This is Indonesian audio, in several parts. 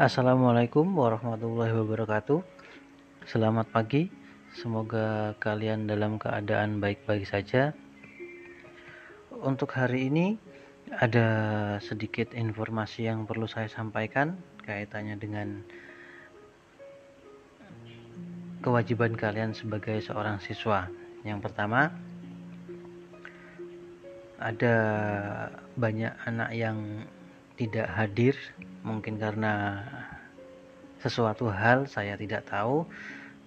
Assalamualaikum warahmatullahi wabarakatuh. Selamat pagi. Semoga kalian dalam keadaan baik-baik saja. Untuk hari ini ada sedikit informasi yang perlu saya sampaikan kaitannya dengan kewajiban kalian sebagai seorang siswa. Yang pertama, ada banyak anak yang tidak hadir mungkin karena sesuatu hal saya tidak tahu.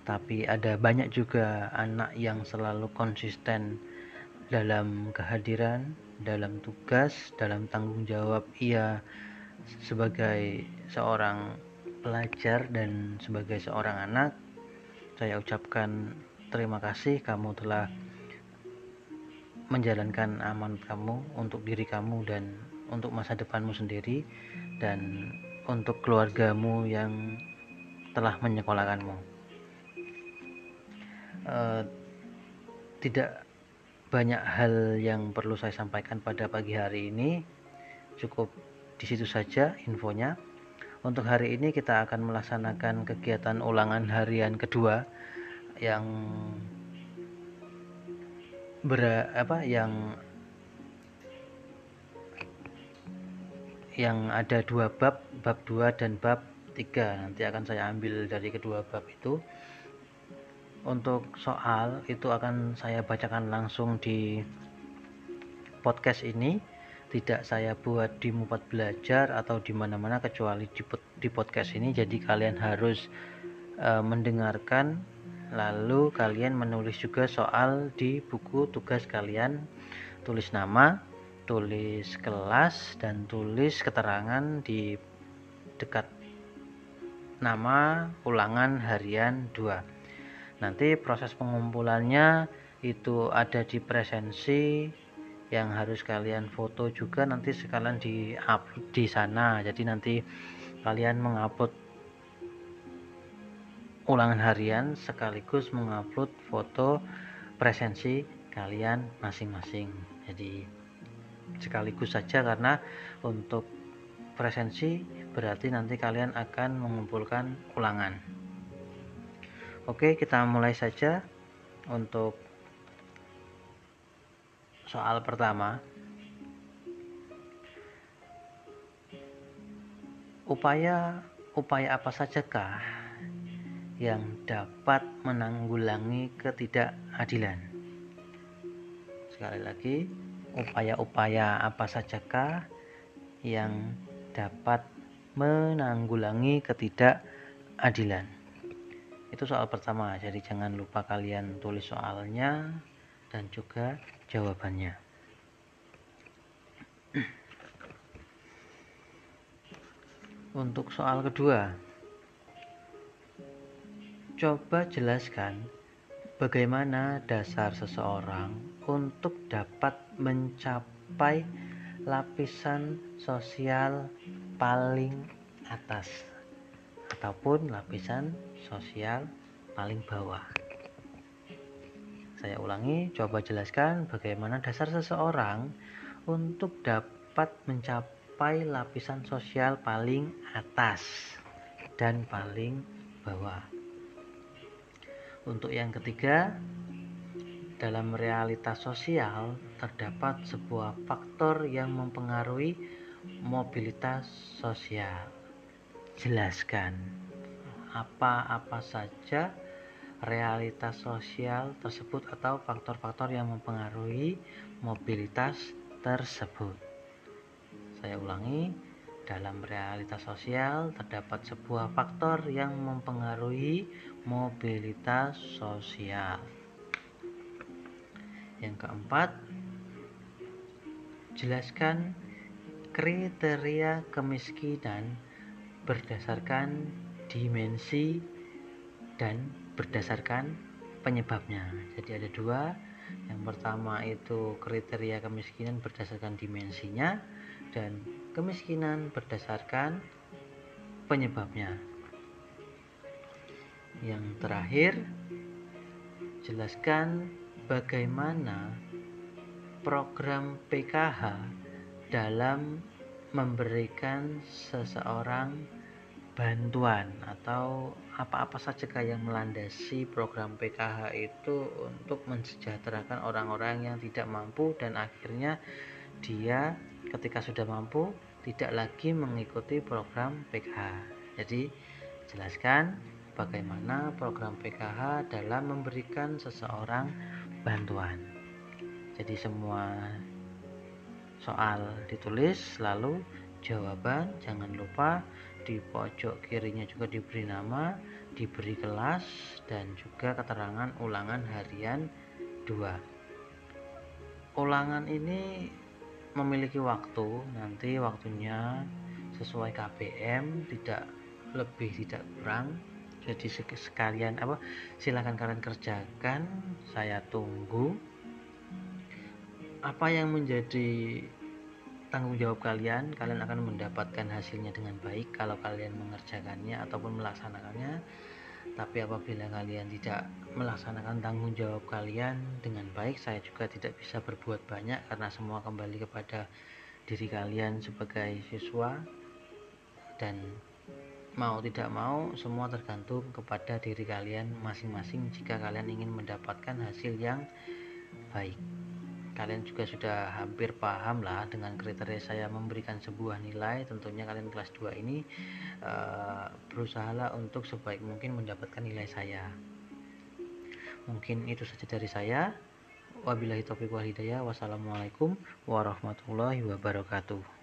Tapi ada banyak juga anak yang selalu konsisten dalam kehadiran dalam tugas dalam tanggung jawab ia sebagai seorang pelajar dan sebagai seorang anak. Saya ucapkan terima kasih kamu telah menjalankan aman kamu untuk diri kamu dan untuk masa depanmu sendiri dan untuk keluargamu yang telah menyekolahkanmu. Uh, tidak banyak hal yang perlu saya sampaikan pada pagi hari ini. Cukup di situ saja infonya. Untuk hari ini kita akan melaksanakan kegiatan ulangan harian kedua yang ber apa yang yang ada dua bab, bab 2 dan bab 3. Nanti akan saya ambil dari kedua bab itu. Untuk soal itu akan saya bacakan langsung di podcast ini. Tidak saya buat di Mupat Belajar atau di mana-mana kecuali di, podcast ini. Jadi kalian harus e, mendengarkan lalu kalian menulis juga soal di buku tugas kalian. Tulis nama, tulis kelas dan tulis keterangan di dekat nama ulangan harian 2 nanti proses pengumpulannya itu ada di presensi yang harus kalian foto juga nanti sekalian di upload di sana. Jadi nanti kalian mengupload ulangan harian sekaligus mengupload foto presensi kalian masing-masing. Jadi sekaligus saja karena untuk presensi berarti nanti kalian akan mengumpulkan ulangan. Oke kita mulai saja untuk soal pertama. Upaya upaya apa sajakah yang dapat menanggulangi ketidakadilan? Sekali lagi upaya-upaya apa sajakah yang dapat menanggulangi ketidakadilan? Itu soal pertama. Jadi jangan lupa kalian tulis soalnya dan juga jawabannya. Untuk soal kedua coba jelaskan bagaimana dasar seseorang untuk dapat mencapai lapisan sosial paling atas ataupun lapisan sosial paling bawah. Saya ulangi, coba jelaskan bagaimana dasar seseorang untuk dapat mencapai lapisan sosial paling atas dan paling bawah. Untuk yang ketiga, dalam realitas sosial terdapat sebuah faktor yang mempengaruhi mobilitas sosial. Jelaskan apa-apa saja realitas sosial tersebut atau faktor-faktor yang mempengaruhi mobilitas tersebut. Saya ulangi, dalam realitas sosial terdapat sebuah faktor yang mempengaruhi mobilitas sosial. Yang keempat, jelaskan kriteria kemiskinan berdasarkan dimensi dan berdasarkan penyebabnya. Jadi ada dua. Yang pertama itu kriteria kemiskinan berdasarkan dimensinya dan kemiskinan berdasarkan penyebabnya. Yang terakhir, jelaskan bagaimana program PKH dalam memberikan seseorang bantuan atau apa-apa saja yang melandasi program PKH itu untuk mensejahterakan orang-orang yang tidak mampu dan akhirnya dia ketika sudah mampu tidak lagi mengikuti program PKH. Jadi jelaskan bagaimana program PKH dalam memberikan seseorang bantuan. Jadi semua soal ditulis lalu jawaban jangan lupa di pojok kirinya juga diberi nama, diberi kelas, dan juga keterangan ulangan harian 2. Ulangan ini memiliki waktu, nanti waktunya sesuai KPM, tidak lebih tidak kurang. Jadi sekalian apa silahkan kalian kerjakan, saya tunggu. Apa yang menjadi tanggung jawab kalian kalian akan mendapatkan hasilnya dengan baik kalau kalian mengerjakannya ataupun melaksanakannya tapi apabila kalian tidak melaksanakan tanggung jawab kalian dengan baik saya juga tidak bisa berbuat banyak karena semua kembali kepada diri kalian sebagai siswa. Dan mau tidak mau semua tergantung kepada diri kalian masing-masing jika kalian ingin mendapatkan hasil yang baik kalian juga sudah hampir paham lah dengan kriteria saya memberikan sebuah nilai. Tentunya kalian kelas 2 ini uh, berusahalah untuk sebaik mungkin mendapatkan nilai saya. Mungkin itu saja dari saya. Wabillahi taufiq wal hidayah. Wassalamualaikum warahmatullahi wabarakatuh